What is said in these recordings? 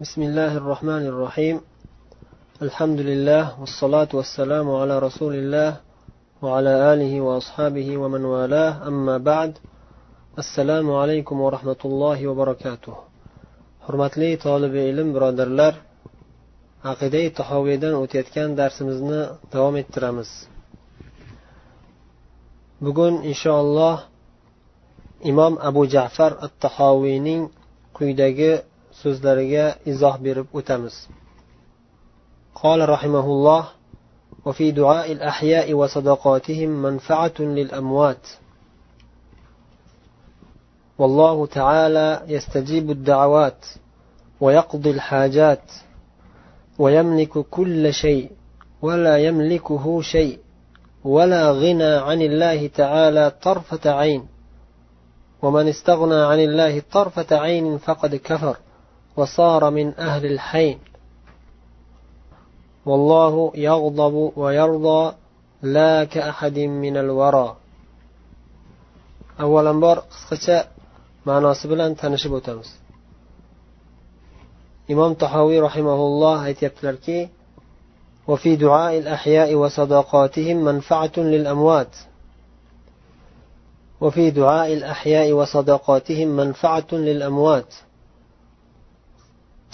بسم الله الرحمن الرحيم الحمد لله والصلاة والسلام على رسول الله وعلى آله وأصحابه ومن والاه أما بعد السلام عليكم ورحمة الله وبركاته hurmatli tolibi ilm birodarlar aqidai tahoviydan o'tayotgan darsimizni davom ettiramiz bugun inshaalloh imom abu jafar at tahoviyning quyidagi so'zlariga izoh berib o'tamiz. قال رحمه الله وفي دعاء الأحياء وصدقاتهم منفعة للأموات والله تعالى يستجيب الدعوات ويقضي الحاجات ويملك كل شيء ولا يملكه شيء ولا غنى عن الله تعالى طرفة عين ومن استغنى عن الله طرفة عين فقد كفر وصار من أهل الحين. والله يغضب ويرضى لا كأحد من الورى. أولا بار قسقچة ma'nosi bilan tanishib o'tamiz imom tahoviy rahimaulloh aytyaptilarki وفي دعاء الأحياء وصداقاتهم منفعة للأموات. وفي دعاء الأحياء وصداقاتهم منفعة للأموات.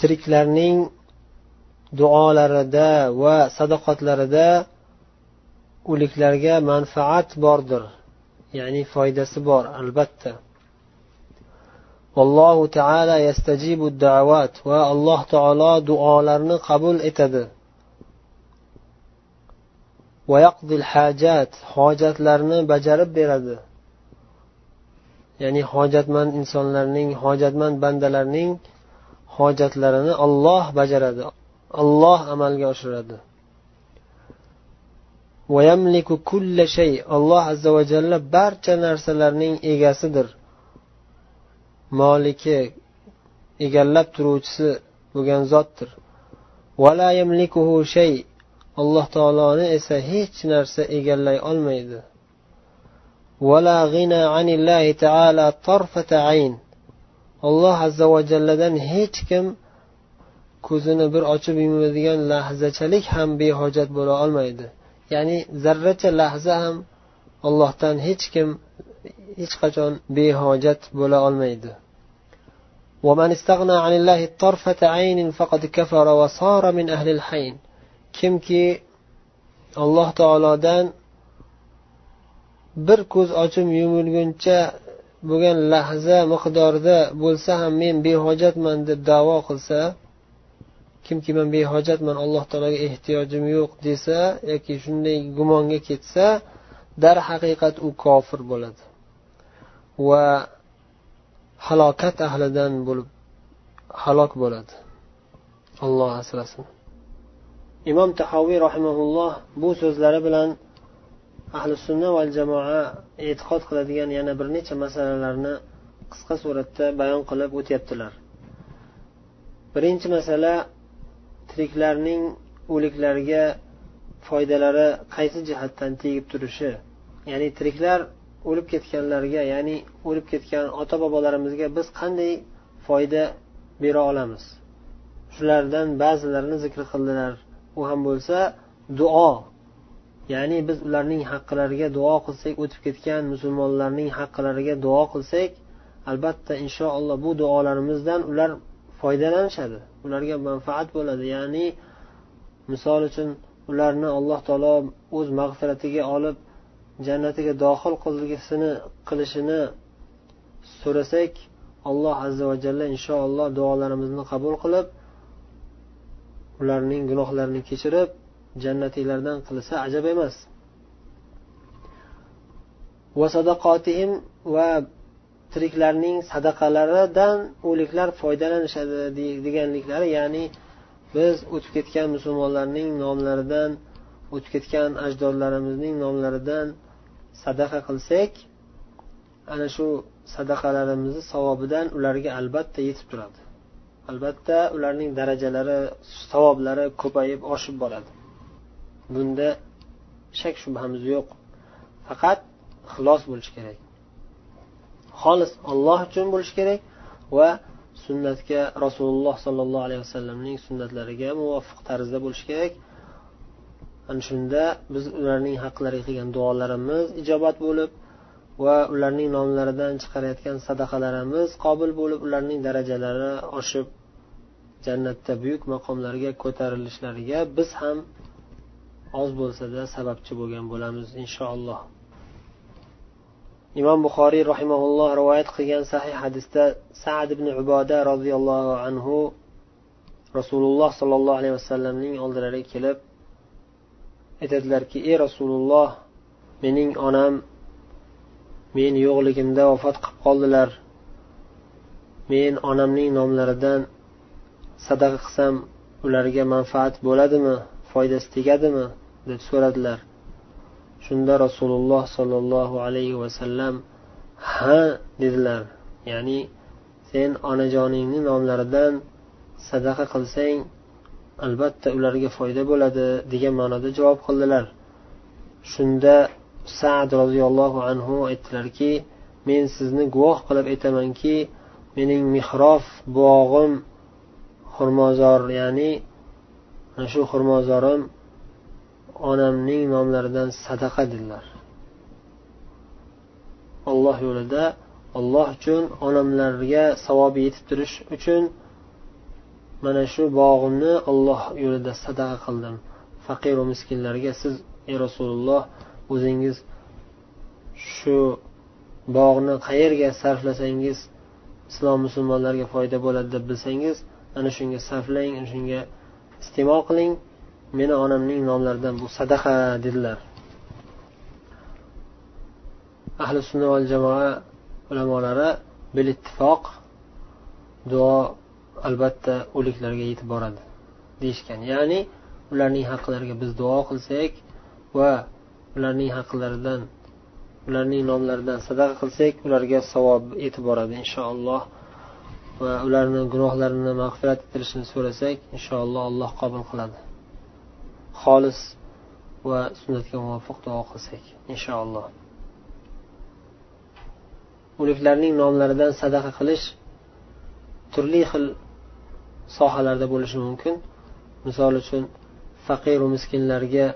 tiriklarning duolarida va sadoqatlarida o'liklarga manfaat bordir ya'ni foydasi bor albatta. Allohu taala yastajibu davat va alloh taolo duolarni qabul etadi. Hajat hojatlarni bajarib beradi. Ya'ni hojatmand insonlarning hojatmand bandalarning hojatlarini olloh bajaradi. Olloh amalga oshiradi. Alloh azza va jalla barcha narsalarning egasidir. Moliki egallab turuvchisi bo'lgan zotdir. Alloh taoloni esa hech narsa egallay olmaydi. alloh azza va jalladan hech kim ko'zini bir ochib yumadigan lahzachalik ham behojat bo'la olmaydi ya'ni zarracha lahza ham allohdan hech kim hech qachon behojat bo'la olmaydi ومن استغنى عن الله طرفة عين فقد كفر وصار من أهل الحين kimki alloh taolodan bir ko'z ochib yumilguncha bo'lgan lahza miqdorida bo'lsa ham men behojatman deb davo qilsa kimki man behojatman alloh taologa ehtiyojim yo'q desa yoki shunday gumonga ketsa darhaqiqat u kofir bo'ladi. Va halokat ahlidan bo'lib halok bo'ladi. Alloh asrasin. Imom tahoviy rahimaulloh bu so'zlari bilan ahli sunna va jamoa e'tiqod qiladigan yana bir necha masalalarni qisqa suratda bayon qilib o'tyaptilar. Birinchi masala tiriklarning o'liklarga foydalari qaysi jihatdan tegib turishi. Ya'ni tiriklar o'lib ketganlarga ya'ni o'lib ketgan ota bobolarimizga biz qanday foyda bera olamiz? Shulardan ba'zilarini zikr qildilar. U ham bo'lsa duo ya'ni biz ularning haqqilariga duo qilsak o'tib ketgan musulmonlarning haqqilariga duo qilsak albatta inshaalloh bu duolarimizdan ular foydalanishadi. Ularga manfaat bo'ladi. Ya'ni misol uchun ularni alloh taolo o'z mag'firatiga olib jannatiga dohil qilgisini qilishini so'rasak alloh azza va jalla inshaalloh duolarimizni qabul qilib ularning gunohlarini kechirib jannatiylardan qilsa ajab emas. Va sadaqotihim va tiriklarning sadaqalaridan o'liklar foydalanishadi deganliklari ya'ni biz o'tib ketgan musulmonlarning nomlaridan o'tib ketgan ajdodlarimizning nomlaridan sadaqa qilsak ana shu sadaqalarimizni savobidan ularga albatta yetib turadi. Albatta ularning darajalari savoblari ko'payib oshib boradi. Bunda shak shubhamiz yo'q. Faqat ixlos bo'lishi kerak. Xolis olloh uchun bo'lishi kerak va sunnatga rasululloh sollallohu alayhi vasallamning sunnatlariga muvofiq tarzda bo'lishi kerak. Ana shunda biz ularning haqlariga qilgan duolarimiz ijobat bo'lib va ularning nomlaridan chiqarayotgan sadaqalarimiz qobil bo'lib ularning darajalari oshib jannatda buyuk maqomlarga ko'tarilishlariga biz ham oz bo'lsada sababchi bo'lgan bo'lamiz inshaalloh. Imom buxoriy rahimaulloh rivoyat qilgan sahih hadisda sad ibn uboda roziyallohu anhu rasululloh sollallohu alayhi vasallamning oldilariga kelib aytadilarki ey rasululloh mening onam men yo'qligimda vafot qilib qoldilar. Men onamning nomlaridan sadaqa qilsam ularga manfaat bo'ladimi? Foydasi tegadimi? deb so'radilar. Shunda rasululloh sollallohu alayhi vasallam ha dedilar. Ya'ni sen onajoningni nomlaridan sadaqa qilsang albatta ularga foyda bo'ladi degan ma'noda javob qildilar. Shunda sad roziyallohu anhu aytdilarki men sizni guvoh qilib aytamanki mening mehrof bog'im xurmozor ya'ni ana shu xurmozorim onamning nomlaridan sadaqa dedilar. Olloh yo'lida olloh uchun onamlarga savobi yetib turish uchun mana shu bog'imni olloh yo'lida sadaqa qildim. Faqiru miskinlarga siz ey rasululloh o'zingiz shu bog'ni qayerga sarflasangiz islom musulmonlarga foyda bo'ladi deb bilsangiz ana shunga sarflang ana shunga iste'mol qiling meni onamning nomlaridan bu sadaqa dedilar. Ahli sunna val jamoa ulamolari bil ittifoq duo albatta o'liklarga yetib boradi deyishgan. Ya'ni ularning haqlariga biz duo qilsak va ularning haqlaridan ularning nomlaridan sadaqa qilsak ularga savob yetib boradi inshaalloh va ularni gunohlarini mag'firat etilishini so'rasak inshaalloh alloh qabul qiladi. Xolis va sunnatga muvofiq duo qilsak inshaalloh. O'liklarning nomlaridan sadaqa qilish turli xil sohalarda bo'lishi mumkin. Misol uchun faqiru miskinlarga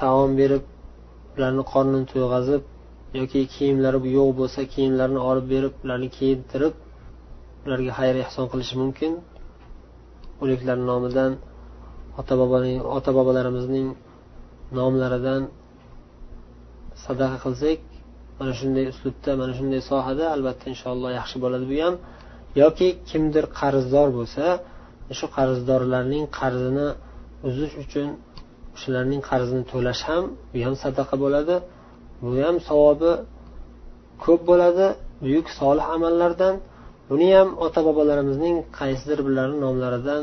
taom berib ularni qornini to'yg'azib yoki kiyimlari yo'q bo'lsa kiyimlarini olib berib ularni kiyintirib ularga xayr ehson qilishi mumkin. O'liklar nomidan ota boboning ota bobolarimizning nomlaridan sadaqa qilsak mana shunday uslubda mana shunday sohada albatta inshaalloh yaxshi bo'ladi bu ham. Yoki kimdir qarzdor bo'lsa shu qarzdorlarning qarzini uzish uchun shularning qarzini to'lash ham bu ham sadaqa bo'ladi. Bu ham savobi ko'p bo'ladi. Buyuk solih amallardan buni ham ota bobolarimizning qaysidir birlari nomlaridan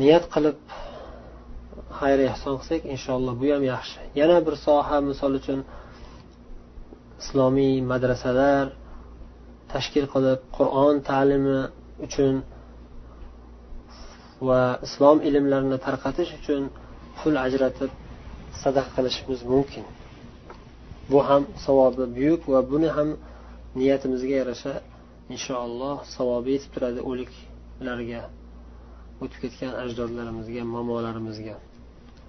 niyat qilib xayr ehson qilsak inshaalloh bu ham yaxshi. Yana bir soha misol uchun islomiy madrasalar tashkil qilib qur'on ta'limi uchun va islom ilmlarini tarqatish uchun pul ajratib sadaqa qilishimiz mumkin. Bu ham savobi buyuk va buni ham niyatimizga yarasha inshaalloh savobi yetib turadi o'liklarga o'tib ketgan ajdodlarimizga momolarimizga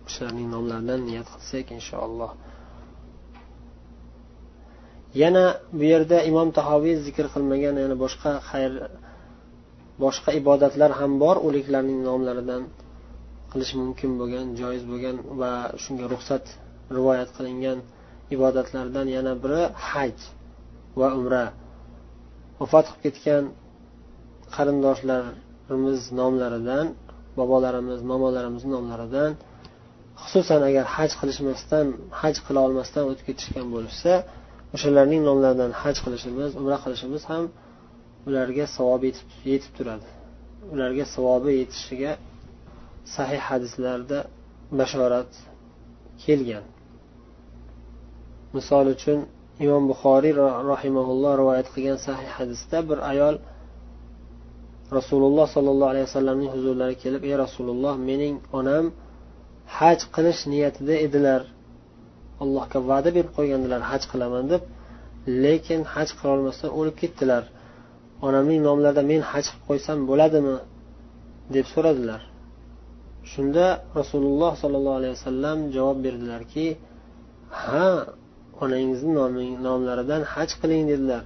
o'shalarning nomlaridan niyat qilsak inshaalloh yana bu yerda imom tahoviy zikr qilmagan yana boshqa xayr boshqa ibodatlar ham bor o'liklarning nomlaridan qilish mumkin bo'lgan joiz bo'lgan va shunga ruxsat rivoyat qilingan ibodatlardan yana biri haj va umra. Vafot qilib ketgan qarindoshlarimiz nomlaridan bobolarimiz momolarimiz nomlaridan xususan agar haj qilishmasdan haj qila olmasdan o'tib ketishgan bo'lishsa o'shalarning nomlaridan haj qilishimiz umra qilishimiz ham ularga savob yetib turadi. Ularga savobi yetishiga sahih hadislarda bashorat kelgan. Misol uchun imom buxoriy rahimaulloh rivoyat qilgan sahih hadisda bir ayol rasululloh sollallohu alayhi vasallamning huzurlariga kelib ey rasululloh mening onam haj qilish niyatida edilar. Allohga va'da berib qo'ygandilar haj qilaman deb lekin haj qilolmasdan o'lib ketdilar. Onamning nomlarida men haj qilib qo'ysam bo'ladimi? deb so'radilar. Shunda rasululloh sollallohu alayhi vasallam javob berdilarki ha onangizni nomlaridan haj qiling dedilar.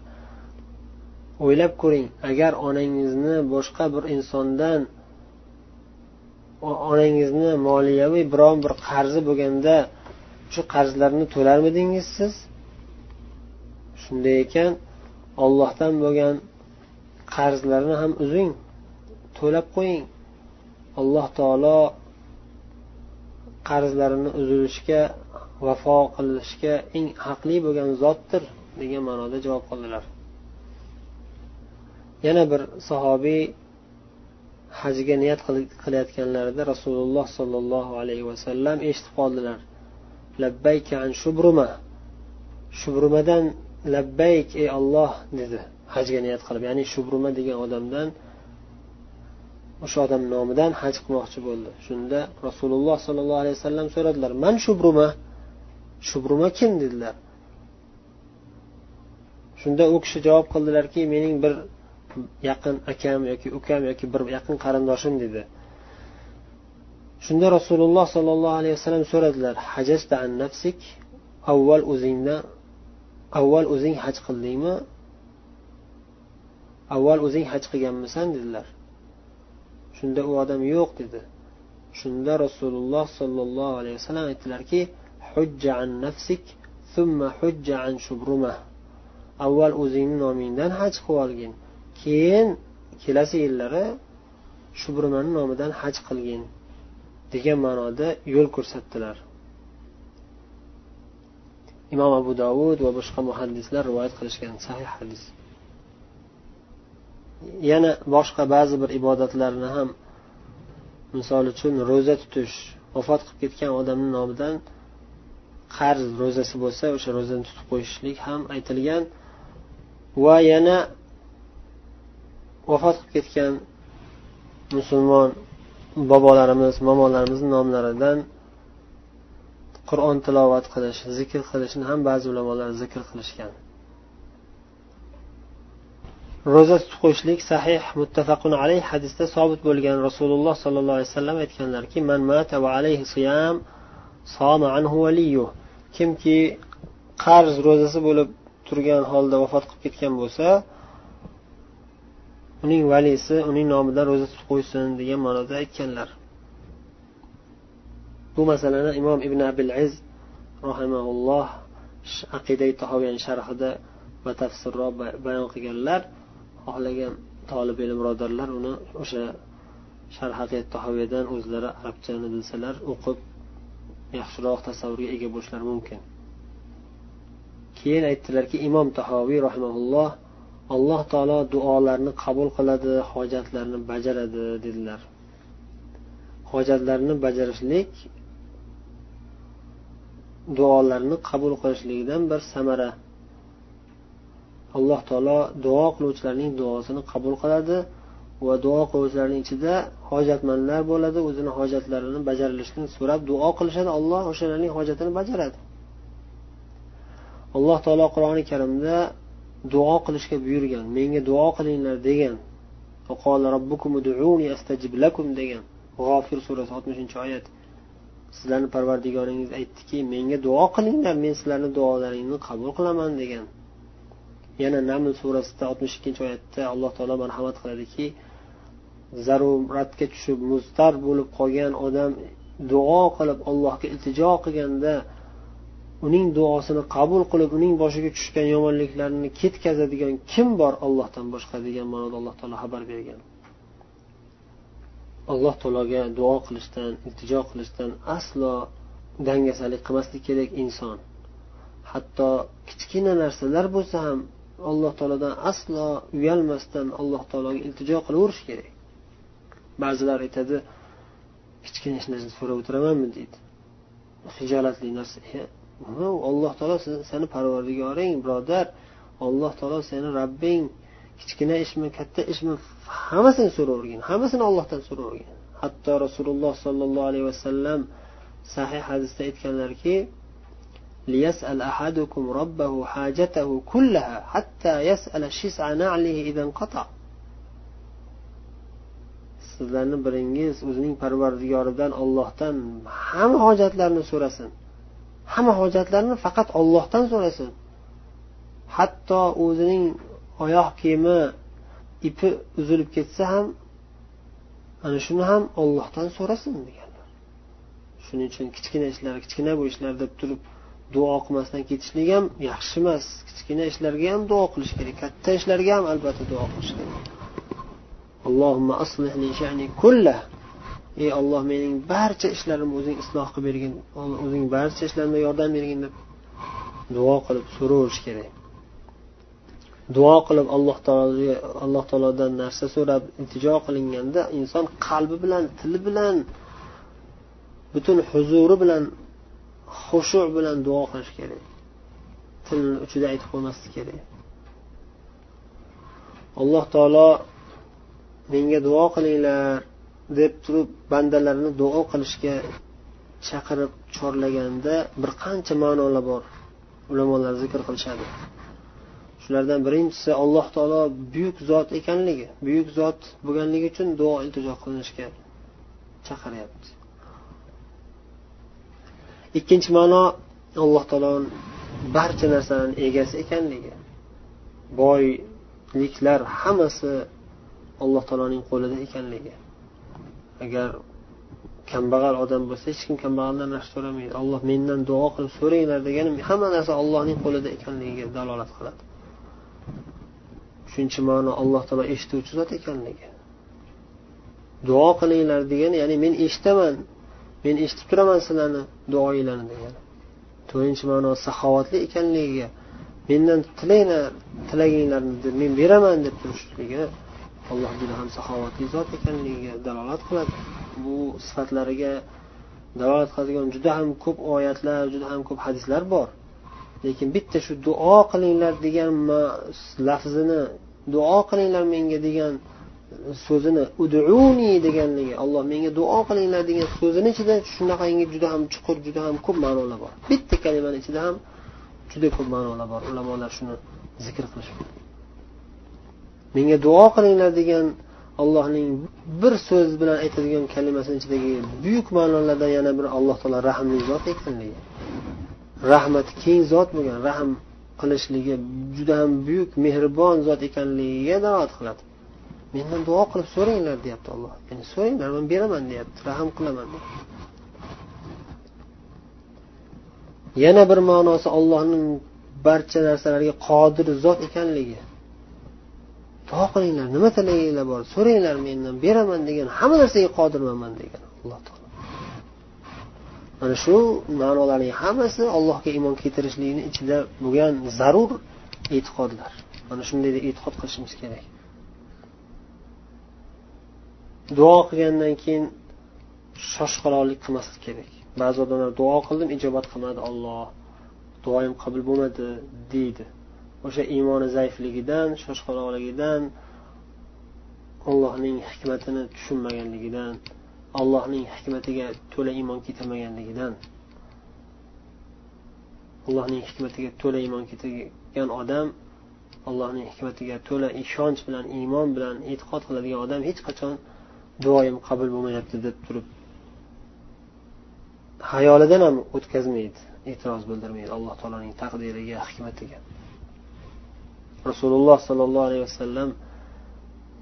O'ylab ko'ring agar onangizni boshqa bir insondan onangizni moliyaviy biron bir qarzi bo'lganda shu qarzlarni to'larmidingiz siz? Shunday ekan ollohdan bo'lgan qarzlarni ham uzing to'lab qo'ying. Alloh taolo qarzlarini uzilishga vafo qilishga eng haqli bo'lgan zotdir degan ma'noda javob qildilar yana bir sahobiy hajga niyat qilayotganlarida rasululloh sollallohu alayhi vasallam eshitib qoldilar. Labbayka an shubruma. Shubrumadan labbayk ey olloh dedi. Hajga niyat qilib ya'ni shubruma degan odamdan o'sha odam nomidan haj qilmoqchi bo'ldi. Shunda rasululloh sollallohu alayhi vasallam so'radilar man shubruma? Shubruma kim dedilar? Shunda u kishi javob qildilarki mening bir yaqin akam yoki ukam yoki bir yaqin qarindoshim dedi. Shunda rasululloh sollallohu alayhi vasallam so'radilar hajasta an nafsik? Avval o'zingdan avval o'zing haj qildingmi? Avval o'zing haj qilganmisan? dedilar. Shunda u odam yo'q dedi. Shunda rasululloh sollallohu alayhi vasallam aytdilarki hujja an nafsik thumma hujja an shubruma. Avval o'zingni nomingdan haj qilib olgin. Keyin kelasi yillari shubrumani nomidan haj qilgin degan ma'noda yo'l ko'rsatdilar. Imom abu dovud va boshqa muhaddislar rivoyat qilishgan sahih hadis. Yana boshqa ba'zi bir ibodatlarni ham misol uchun ro'za tutish vafot qilib ketgan odamni nomidan qarz ro'zasi bo'lsa o'sha ro'zani tutib qo'yishlik ham aytilgan. Va yana vafot qilib ketgan musulmon bobolarimiz momolarimizni nomlaridan qur'on tilovat qilish zikr qilishni ham ba'zi ulamolar zikr qilishgan. Ro'za tutib qo'yishlik sahih muttafaqun alayh hadisda sobit bo'lgan rasululloh sollallohu alayhi vasallam aytganlarki man mata va alayhi siyam soma anhu valiyuh kimki qarz ro'zasi bo'lib turgan holda vafot qilib ketgan bo'lsa uning valisi uning nomidan ro'za tutib qo'ysin degan ma'noda aytganlar. Bu masalani imom ibn abil iz rahimaulloh aqida tahoviyan sharhida batafsilroq bayon qilganlar. Xohlagan tolib ilm birodarlar uni o'sha sharhaqi tahoviyadan o'zlari arabchani bilsalar o'qib yaxshiroq tasavvurga ega bo'lishlari mumkin. Keyin aytdilarki imom tahoviy rahimaulloh alloh taolo duolarni qabul qiladi hojatlarni bajaradi dedilar. Hojatlarni bajarishlik duolarni qabul qilishligidan bir samara. Alloh taolo duo qiluvchilarning duosini qabul qiladi va duo qiluvchilarning ichida hojatmandlar bo'ladi o'zini hojatlarini bajarilishini so'rab duo qilishadi. Alloh o'shalarning hojatini bajaradi. Alloh taolo qur'oni karimda duo qilishga buyurgan menga duo qilinglar degan degan g'ofir surasi oltmishinchi oyat. Sizlarni parvardigoringiz aytdiki menga duo qilinglar men sizlarni duolaringni qabul qilaman degan. Yana naml surasida oltmish ikkinchi oyatda alloh taolo marhamat qiladiki zaruratga tushib muztar bo'lib qolgan odam duo qilib allohga iltijo qilganda uning duosini qabul qilib uning boshiga tushgan yomonliklarni ketkazadigan kim bor ollohdan boshqa degan ma'noda alloh taolo xabar bergan. Alloh taologa duo qilishdan iltijo qilishdan aslo dangasalik qilmaslik kerak inson. Hatto kichkina narsalar bo'lsa ham alloh taolodan aslo uyalmasdan alloh taologa iltijo qilaverish kerak. ba'zilar aytadi kichkina ish narsani so'rab o'tiramanmi deydi hijolatli narsa alloh taolo seni parvardigoring birodar alloh taolo seni robbing kichkina ishmi katta ishmi hammasini so'ravergin hammasini ollohdan so'ravergin hatto rasululloh sollallohu alayhi vasallam sahih hadisda aytganlarki ليسأل أحدكم ربه حاجته كلها حتى يسأل الشسع نعله إذا انقطع sizlarni biringiz o'zining parvardigoridan ollohdan hamma hojatlarni so'rasin. Hamma hojatlarni faqat ollohdan so'rasin. Hatto o'zining oyoq kiyimi ipi uzilib ketsa ham ana shuni ham ollohdan so'rasin deganlar. Shuning uchun kichkina ishlar kichkina bu ishlar deb turib duo qilmasdan ketishlik ham yaxshi emas. Kichkina ishlarga ham duo qilish kerak katta ishlarga ham albatta duo qilish kerak. Allohimma aslihli shani kullah ey olloh mening barcha ishlarimni o'zing isloh qilib bergin. O'zing barcha ishlarimda yordam bergin deb duo qilib so'raverish kerak. Duo qilib alloh taologa alloh taolodan narsa so'rab iltijo qilinganda inson qalbi bilan tili bilan butun huzuri bilan xushu bilan duo qilish kerak. Tilni uchida aytib qo'ymaslik kerak. Alloh taolo menga duo qilinglar deb turib bandalarini duo qilishga chaqirib chorlaganda bir qancha ma'nolar bor. Ulamolar zikr qilishadi. Shulardan birinchisi alloh taolo buyuk zot ekanligi buyuk zot bo'lganligi uchun duo iltijo qilinishga chaqiryapti. Ikkinchi ma'no alloh taoloni barcha narsalarni egasi ekanligi. Boyliklar hammasi alloh taoloning qo'lida ekanligi. Agar kambag'al odam bo'lsa hech kim kambag'aldan narsa so'ramaydi. Olloh mendan duo qilib so'ranglar degani hamma narsa ollohning qo'lida ekanligiga dalolat qiladi. Uchinchi ma'no alloh taolo eshituvchi zot ekanligi. Duo qilinglar degani ya'ni men eshitaman men eshitib turaman sizlarni duoinglarni degani. To'rtinchi ma'no saxovatli ekanligiga mendan tilanglar tilaginglarni men beraman deb turishligini alloh juda ham saxovatli zot ekanligiga dalolat qiladi bu sifatlariga dalolat qiladigan juda ham ko'p oyatlar juda ham ko'p hadislar bor. Lekin bitta shu duo qilinglar degan lafzini duo qilinglar menga degan so'zini uduuni deganligi alloh menga duo qilinglar degan so'zini ichida shunaqangi juda ham chuqur juda ham ko'p ma'nolar bor. Bitta kalimani ichida ham juda ko'p ma'nolar bor. Ulamolar shuni zikr qilishgan menga duo qilinglar degan allohning bir so'z bilan aytadigan kalimasini ichidagi buyuk ma'nolardan yana bir alloh taolo rahmli zot ekanligi rahmati keng zot bo'lgan rahm qilishligi juda ham buyuk mehribon zot ekanligiga dalolat qiladi. Mendan duo qilib so'ranglar deyapti alloh. Ya'ni so'ranglar man beraman deyapti rahm qilaman yana bir ma'nosi ollohning barcha narsalarga qodir zot ekanligi. Duo qilinglar nima tilaginglar bor so'ranglar mendan beraman degan hamma narsaga qodirman degan alloh taolo. Mana shu ma'nolarning hammasi allohga iymon keltirishlikni ichida bo'lgan zarur e'tiqodlar. Mana shunday e'tiqod qilishimiz kerak. Duo qilgandan keyin shoshqaloqlik qilmaslik kerak. Ba'zi odamlar duo qildim ijobat qilmadi olloh duoyim qabul bo'lmadi deydi. O'sha iymoni zaifligidan shoshqaloqligidan allohning hikmatini tushunmaganligidan allohning hikmatiga to'la iymon keltirmaganligidan. Allohning hikmatiga to'la iymon keltirgan odam allohning hikmatiga to'la ishonch bilan iymon bilan e'tiqod qiladigan odam hech qachon duoyim qabul bo'lmayapti deb turib hayolidan ham o'tkazmaydi e'tiroz bildirmaydi alloh taoloning taqdiriga hikmatiga. Rasululloh sollallohu alayhi vasallam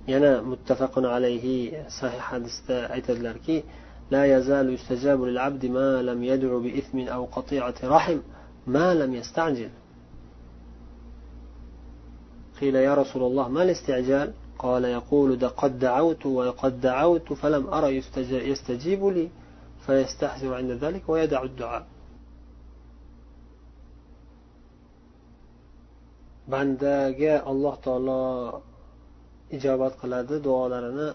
yana muttafaqun alayhi sahih hadisda aytadilarki لا يزال يستجاب للعبد ما لم يدعو بإثم أو قطيعة رحم ما لم يستعجل قيل يا رسول الله ما الاستعجال قال يقول قد دعوت وقد دعوت فلم أرى يستجيب لي فيستحزر عند ذلك ويدع الدعاء bandaga alloh taolo ijobat qiladi duolarini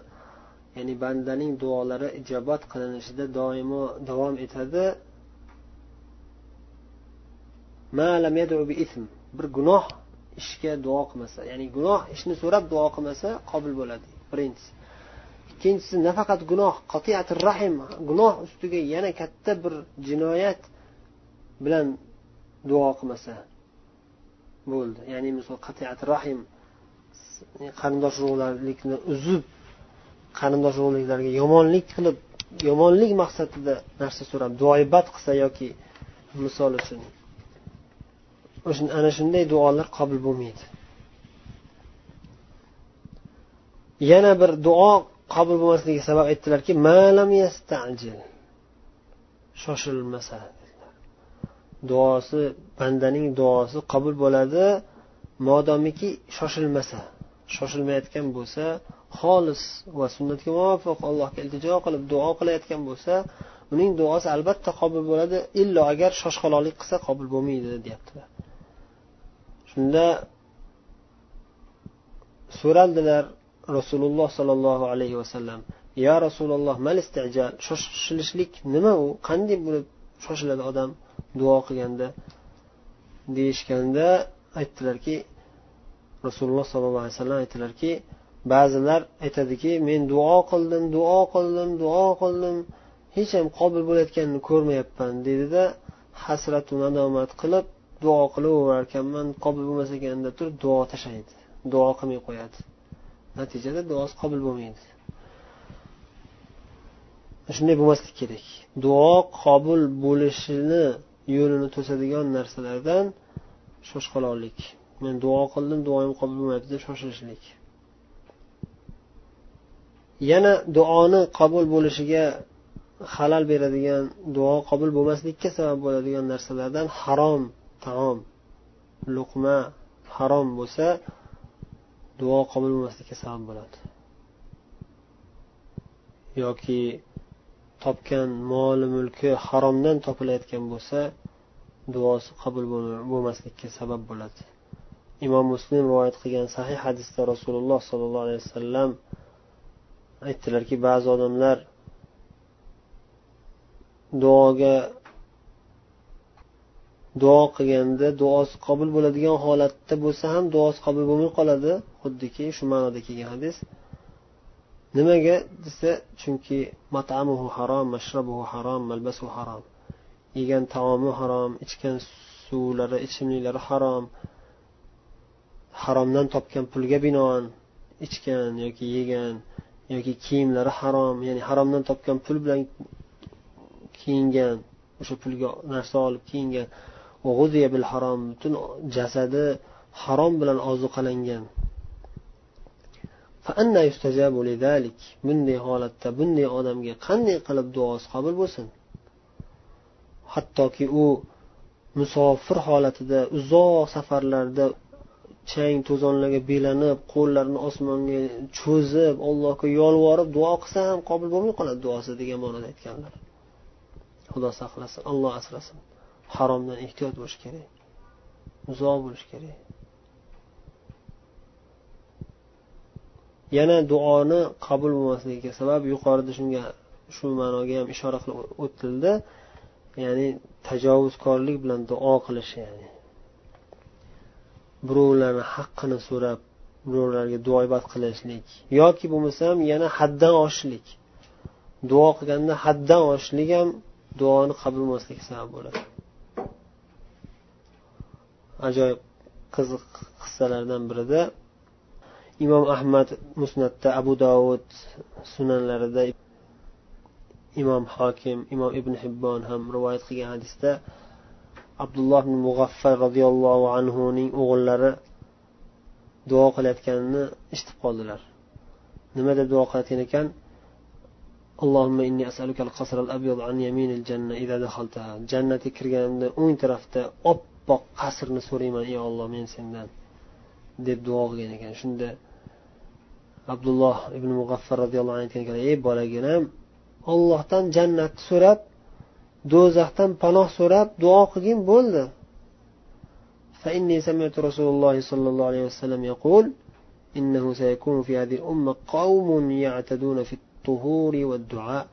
ya'ni bandaning duolari ijobat qilinishida doimo davom etadi. Bir gunoh ishga duo qilmasa ya'ni gunoh ishni so'rab duo qilmasa qobil bo'ladi. Birinchisi. Ikkinchisi nafaqat gunoh qatiyati rahim gunoh ustiga yana katta bir jinoyat bilan duo qilmasa. Bo'ldi. Ya'ni misol qatiat rahim qarindosh urug'larlikni uzib qarindosh urug'liklarga yomonlik qilib yomonlik maqsadida narsa so'rab duoibat qilsa yoki misol uchun ana shunday duolar qabul bo'lmaydi. Yana bir duo qabul bo'lmasligiga sabab aytdilarki shoshilmasa. Duosi bandaning duosi qabul bo'ladi. Modomiki shoshilmasa shoshilmayotgan bo'lsa xolis va sunnatga muvofiq allohga iltijo qilib duo qilayotgan bo'lsa uning duosi albatta qabul bo'ladi. Illo agar shoshqaloqlik qilsa qabul bo'lmaydi deyaptilar shunda so'raldilar rasululloh sollallohu alayhi vasallam ya rasululloh mal istijal shoshilishlik nima u? Qanday bo'lib shoshiladi. Odam duo qilganda deyishganda aytdilarki rasululloh sollallohu alayhi vasallam aytdilarki ba'zilar aytadiki men duo qildim duo qildim duo qildim hech ham qabul bo'layotganini ko'rmayapman deydida hasratu nadomat qilib duo qilaverarkanman qabul bo'lmas ekan deb turib duo tashlaydi duo qilmay qo'yadi. Natijada duosi qabul bo'lmaydi. Shunday bo'lmaslik kerak. Duo qabul bo'lishini yo'lini to'sadigan narsalardan shoshqaloqlik men duo qildim duoyim qabul bo'lmayapti deb shoshilishlik. Yana duoni qabul bo'lishiga xalal beradigan duo qabul bo'lmaslikka sabab bo'ladigan narsalardan harom taom luqma harom bo'lsa duo qabul bo'lmaslikka sabab bo'ladi. Yoki topgan moli mulki haromdan topilayotgan bo'lsa duosi qabul bo'lmaslikka sabab bo'ladi. Imom muslim rivoyat qilgan sahih hadisda rasululloh sollallohu alayhi vasallam aytdilarki ba'zi odamlar duoga duo qilganda duosi qabul bo'ladigan holatda bo'lsa ham duosi qabul bo'lmay qoladi. Xuddiki shu ma'noda kelgan hadis. Nimaga desa chunki matamuhu harom mashrabuhu harom malbasu harom. Yegan taomi harom ichgan suvlari ichimliklari harom. Haromdan topgan pulga binoan ichgan yoki yegan yoki kiyimlari harom ya'ni haromdan topgan pul bilan kiyingan o'sha pulga narsa olib kiyingan. Bil harom butun jasadi harom bilan ozuqalangan bunday holatda bunday odamga qanday qilib duosi qabul bo'lsin? Hattoki u musofir holatida uzoq safarlarda chang to'zonlarga belanib qo'llarini osmonga cho'zib allohga yolvorib duo qilsa ham qabul bo'lmay qoladi duosi degan ma'noda aytganlar. Xudo saqlasin olloh asrasin. Haromdan ehtiyot bo'lish kerak. Uzoq bo'lish kerak. Yana duoni qabul bo'lmasligiga sabab yuqorida shunga shu ma'noga ham ishora qilib o'tildi. Ya'ni tajovuzkorlik bilan duo qilish ya'ni. Birovlarni haqqini so'rab birovlarga duoibat qilishlik yoki bo'lmasam yana haddan oshishlik duo qilganda haddan oshishlik ham duoni qabul bo'lmasligiga sabab bo'ladi. Ajoyib qiziq qissalardan birida imom ahmad musnatda abu dovud sunanlarida imom hokim imom ibn hibbon ham rivoyat qilgan hadisda abdulloh ibn mug'affar roziyallohu anhuning o'g'illari duo qilayotganini eshitib qoldilar nima deb duo qilayotgan ekan اللهم إني أسألك القصر الأبيض عن يمين الجنة إذا دخلتها جنة kirganimda o'ng tarafda oppoq qasrni so'rayman ey olloh men sendan deb duo qilgan ekan shunda abdulloh ibn mug'affar roziyallohu anhu aytgan ekan ey bolaginam ollohdan jannatni so'rab do'zaxdan panoh so'rab duo qilgin bo'ldi فإني سمعت رسول الله صلى الله عليه وسلم يقول إنه سيكون في هذه الأمة قوم يعتدون في الطهور والدعاء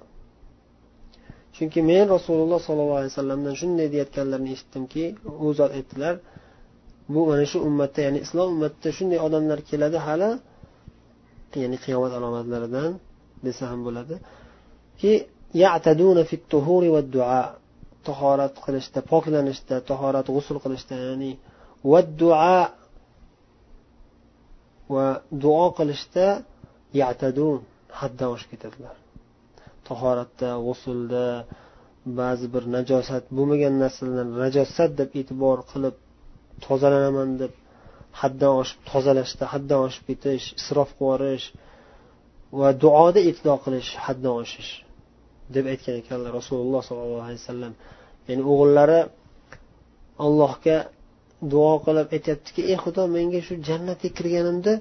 chunki men rasululloh sollallohu alayhi vasallamdan shunday deyayotganlarini eshitdimki u zot aytdilar bu mana shu ummatda ya'ni islom ummatida shunday odamlar keladi hali ya'ni qiyomat alomatlaridan desa ham bo'ladi ki tahorat qilishda poklanishda tahorat g'usul qilishda ya'ni va duo va duo qilishda yatadun haddan oshib ketadilar. Tahoratda g'usulda ba'zi bir najosat bo'lmagan narsalarni najosat deb e'tibor qilib tozalanaman deb haddan oshib tozalashda haddan oshib ketish isrof qilib yuborish va duoda itlo qilish haddan oshish deb aytgan ekanlar rasululloh sollallohu alayhi vasallam. Ya'ni o'g'illari allohga duo qilib aytyaptiki ey xudo menga shu jannatga kirganimda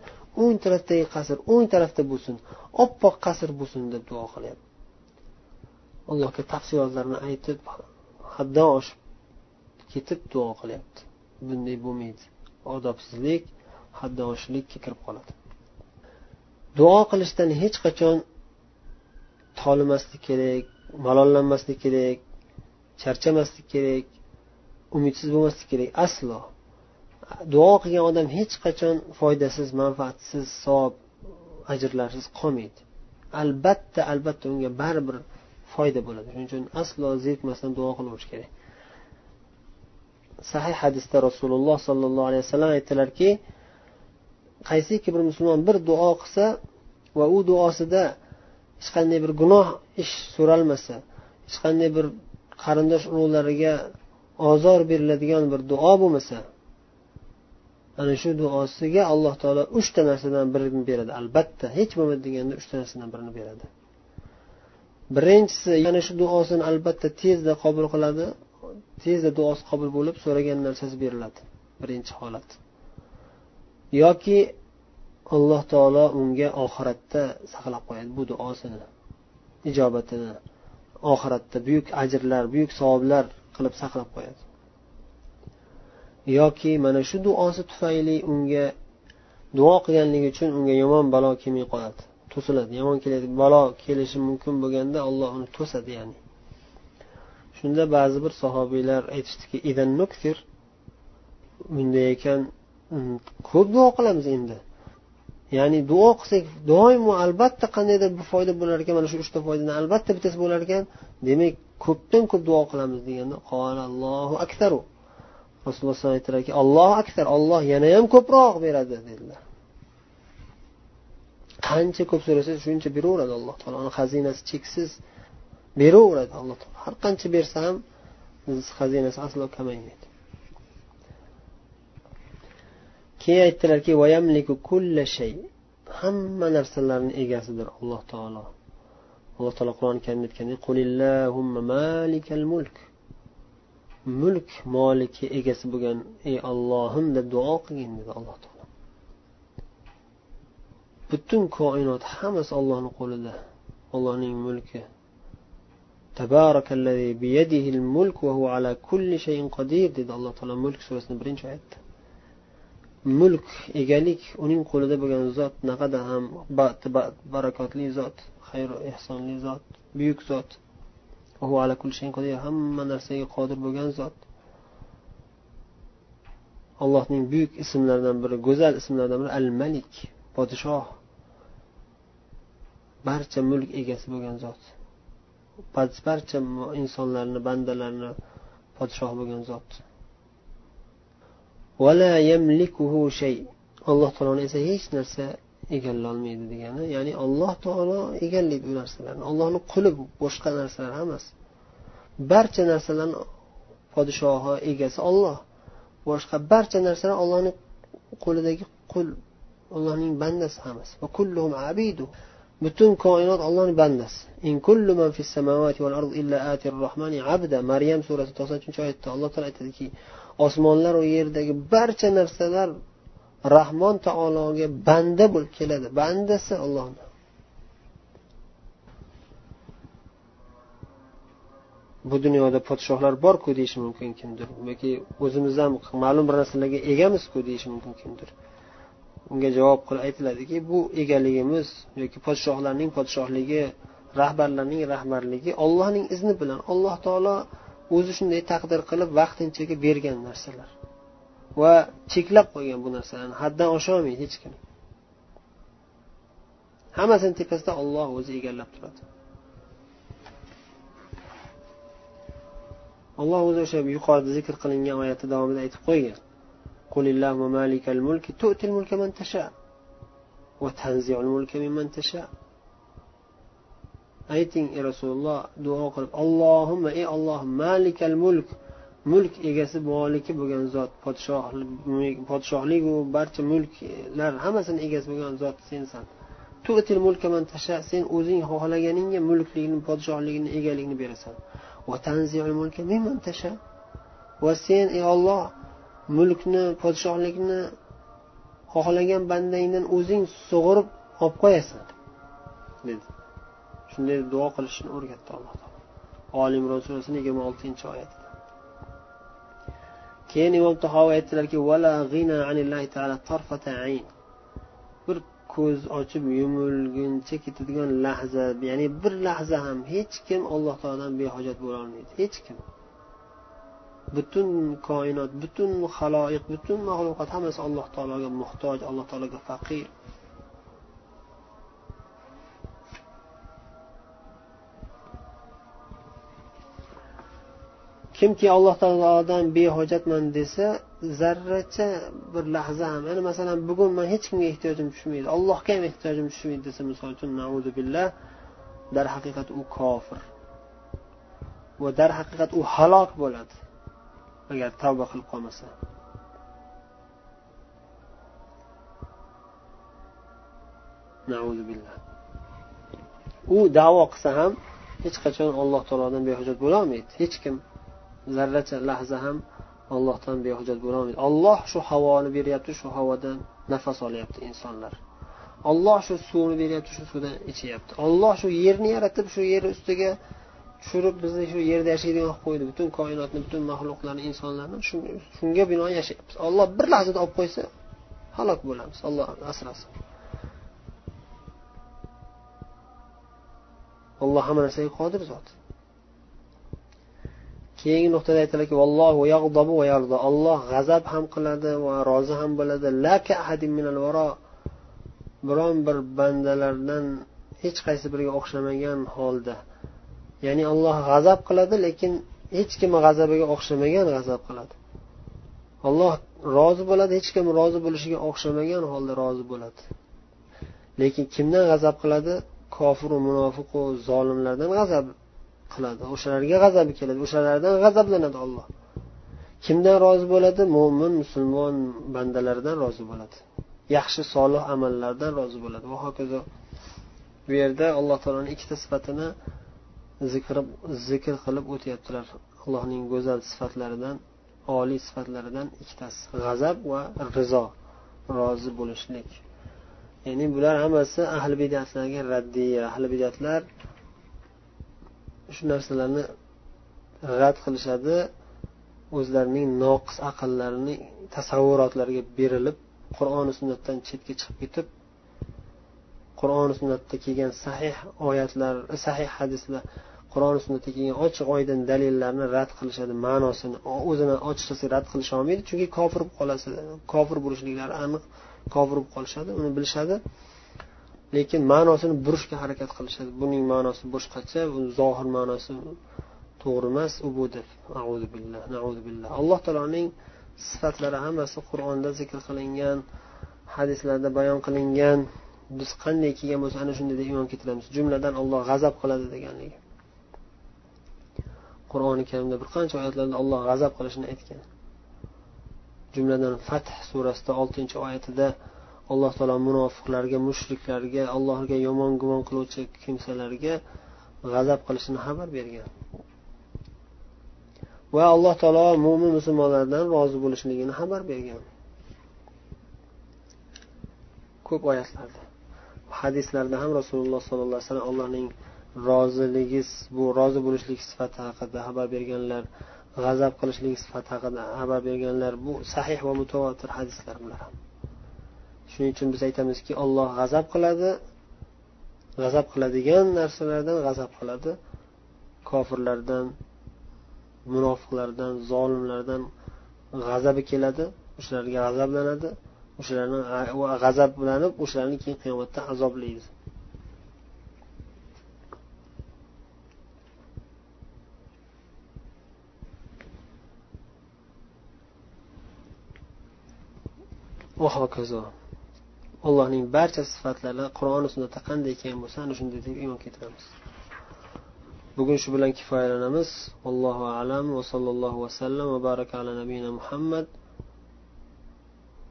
o'ng tarafdagi qasr o'ng tarafda bo'lsin oppoq qasr bo'lsin deb duo qilyapti. Allohga tafsilotlarni aytib haddan oshib ketib duo qilyapti. Bunday bo'lmaydi. Odobsizlik haddoshlikka kirib qoladi. Duo qilishdan hech qachon tolimaslik kerak malollanmaslik kerak charchamaslik kerak umidsiz bo'lmaslik kerak aslo. Duo qilgan odam hech qachon foydasiz manfaatsiz savob ajrlarsiz qolmaydi. Albatta albatta unga baribir foyda bo'ladi. Shuning uchun aslo zerikmasdan duo qilaverish kerak. Sahih hadisda rasululloh sollallohu alayhi vasallam aytdilarki qaysiki bir musulmon bir duo qilsa va u duosida hech qanday bir gunoh ish so'ralmasa hech qanday bir qarindosh urug'lariga ozor beriladigan bir duo bo'lmasa ana shu duosiga alloh taolo uchta narsadan birini beradi. Albatta hech bo'lmadi deganda uchta narsadan birini beradi. Birinchisi yana shu duosini albatta tezda qabul qiladi. Tezda duosi qabul bo'lib so'ragan narsasi beriladi. Birinchi holat. Yoki alloh taolo unga oxiratda saqlab qo'yadi bu duosini ijobatini. Oxiratda buyuk ajrlar buyuk savoblar qilib saqlab qo'yadi. Yoki mana shu duosi tufayli unga duo qilganligi uchun unga yomon balo kelmay qoladi to'siladi yomon keladi balo kelishi mumkin bo'lganda olloh uni to'sadi ya'ni. Shunda ba'zi bir sahobiylar aytishdiki bunday ekan mm, ko'p duo qilamiz endi. Ya'ni duo qilsak doimo albatta qandaydir bir foyda bo'lar ekan mana shu uchta foydadan albatta bittasi bo'lar ekan. Demak ko'pdan ko'p duo qilamiz deganda allohu aktaru. Rasululloh alayhi aytdilarki alloh aktar olloh yanayam ko'proq beradi dedilar. Qancha ko'p so'rasa shuncha beraveradi alloh taoloni xazinasi cheksiz beraveradi alloh taolo. Har qancha bersa ham xazinasi aslo kamaymaydi. Keyin aytdilarki hamma narsalarni egasidir alloh taolo. Alloh taolo qur'oni karimda aytgandek mulk. Mulk moliki egasi bo'lgan ey ollohim deb duo qilgin dedi alloh taolo. Butun koinot hammasi ollohni qo'lida ollohning mulki tabarakallazi biyadihi mulk va huva ala kulli shayin qodir dedi alloh taolo mulk surasini birinchi oyatda mulk egalik uning qo'lida bo'lgan zot naqadar ham barakotli zot xayr ehsonli zot buyuk zot. Hamma narsaga qodir bo'lgan zot. Allohning buyuk ismlaridan biri go'zal ismlaridan biri al malik podshoh. Barcha mulk egasi bo'lgan zot. Barcha insonlarni bandalarni podshoh bo'lgan zot. Alloh taoloni esa hech narsa egallolmaydi degani ya'ni alloh taolo egallaydi bu narsalarni. Allohni quli boshqa narsalar hammasi. Barcha narsalarni podshohi egasi olloh boshqa barcha narsalar ollohni qo'lidagi qul allohning bandasi hammasi. Butun koinot ollohni bandasi. Maryam surasi to'qson uchinchi oyatda alloh taolo aytadiki osmonlar va yerdagi barcha narsalar rahmon taologa banda bo'lib keladi. Bandasi ollohni bu dunyoda podshohlar borku deyishi mumkin kimdir yoki o'zimiz ham ma'lum bir narsalarga egamizku deyishi mumkin kimdir unga javob qilib aytiladiki bu egaligimiz yoki podshohlarning podshohligi rahbarlarning rahbarligi ollohning izni bilan alloh taolo o'zi shunday taqdir qilib vaqtinchaga bergan narsalar. Va cheklab qo'ygan bu narsalarni haddan osholmaydi hech kim. Hammasini tepasida olloh o'zi egallab turadi. Alloh o'zi o'sha yuqorida zikr qilingan oyatni davomida aytib qo'ygan. قل اللهم مالك الملك تؤتي الملك من تشاء وتنزع الملك ممن تشاء ayting ey rasululloh duo qilib allohimma ey olloh malikal mulk mulk egasi moliki bo'lgan zot podshohligu barcha mulklar hammasini egasi bo'lgan zot sensan tu'til mulka man tasha sen o'zing xohlaganingga mulklikni podshohligini egaligini berasan va sen ey olloh mulkni podshohlikni xohlagan bandangdan o'zing sug'urib olib qo'yasan dedi. Shunday duo qilishni o'rgatdi alloh taolo. Oli imron surasini yigirma oltinchi oyatida. Keyin imom tahoviy aytdilarki bir ko'z ochib yumilguncha ketadigan lahza ya'ni bir lahza ham hech kim alloh taolodan behojat bo'lolmaydi. Hech kim. Butun koinot butun haloyiq butun maxluqot hammasi alloh taologa muhtoj alloh taologa faqir. Kimki alloh taolodan behojatman desa zarracha bir lahza ham. Ya'ni masalan bugun man hech kimga ehtiyojim tushmaydi allohga ham ehtiyojim tushmaydi desa misol uchun billah darhaqiqat u kofir. Va darhaqiqat u halok bo'ladi. Agar tavba qilib qolmasa. U davo qilsa ham hech qachon alloh taolodan behojat bo'lolmaydi hech kim zarracha lahza ham ollohdan behujjat bo'lolmaydi olloh shu havoni beryapti shu havodan nafas olyapti insonlar. Olloh shu suvni beryapti shu suvdan ichyapti. Olloh shu yerni yaratib shu yer ustiga tushirib bizni shu yerda yashaydigan qilib qo'ydi. Butun koinotni butun maxluqlarni insonlarni shunga binoan yashayapmiz. Olloh bir lahzada olib qo'ysa halok bo'lamiz. Olloh asrasin. Alloh hamma narsaga qodir zot. Keyingi nuqtada aytiladiki vallohu yag'dabu va yardo alloh g'azab ham qiladi va rozi ham bo'ladi. Biron bir bandalardan hech qaysi biriga o'xshamagan holda ya'ni alloh g'azab qiladi lekin hech kim g'azabiga o'xshamagan g'azab qiladi. Alloh rozi bo'ladi hech kim rozi bo'lishiga o'xshamagan holda rozi bo'ladi. Lekin kimdan g'azab qiladi? Kofiru munofiqu zolimlardan g'azab qiladi. O'shalarga g'azabi keladi o'shalardan g'azablanadi olloh kimdan rozi bo'ladi? Mo'min musulmon bandalardan rozi bo'ladi. Yaxshi solih amallardan rozi bo'ladi. Va hokazo bu yerda alloh taoloni ikkita sifatini zikr zikr qilib o'tyaptilar. Allohning go'zal sifatlaridan oliy sifatlaridan ikkitasi g'azab va rizo rozi bo'lishlik. Ya'ni bular hammasi ahli bidatlarga raddiya. Ahli bidatlar shu narsalarni rad qilishadi. O'zlarining noqis aqllarini tasavvurotlariga berilib qur'oni sunnatdan chetga chiqib ketib qur'oni sunnatda kelgan sahih oyatlar sahih hadislar qur'oni sunnatda kelgan ochiq oydin dalillarni rad qilishadi ma'nosini o'zini ochiqchasiga rad qilisha olmaydi chunki kofir bo'lib qolasi kofir bo'lishliklari aniq kofir bo'lib qolishadi uni bilishadi. Lekin ma'nosini burishga harakat qilishadi. Buning ma'nosi boshqacha zohir ma'nosi to'g'ri emas u bu deb billah. Alloh taoloning sifatlari hammasi qur'onda zikr qilingan hadislarda bayon qilingan. Biz qanday kelgan bo'lsa ana shunday deb iymon keltiramiz. Jumladan olloh g'azab qiladi deganligi qur'oni karimda bir qancha oyatlarda olloh g'azab qilishini aytgan. Jumladan fath surasida oltinchi oyatida alloh taolo munofiqlarga mushriklarga allohga yomon gumon qiluvchi kimsalarga g'azab qilishini xabar bergan. Va alloh taolo mo'min musulmonlardan rozi bo'lishligini xabar bergan. Ko'p oyatlarda. Hadislarda ham rasululloh sollallohu alayhi vasallam allohning roziligi bu rozi bo'lishlik sifati haqida xabar berganlar g'azab qilishlik sifati haqida xabar berganlar bu sahih va mutavotir hadislar bular ham. Shuning uchun biz aytamizki olloh g'azab qiladi g'azab qiladigan narsalardan g'azab qiladi. Kofirlardan munofiqlardan zolimlardan g'azabi keladi o'shalarga g'azablanadi. o'shalarni g'azablanib o'shalarni keyin qiyomatda azoblaymiz va hokazo allohning barcha sifatlari qur'oni sunnatda qanday kelgan bo'lsa ana shunday deb iymon keltiramiz. Bugun shu bilan kifoyalanamiz. Allohu alam va sallallohu vasallam va baraka ala nabiyina muhammad.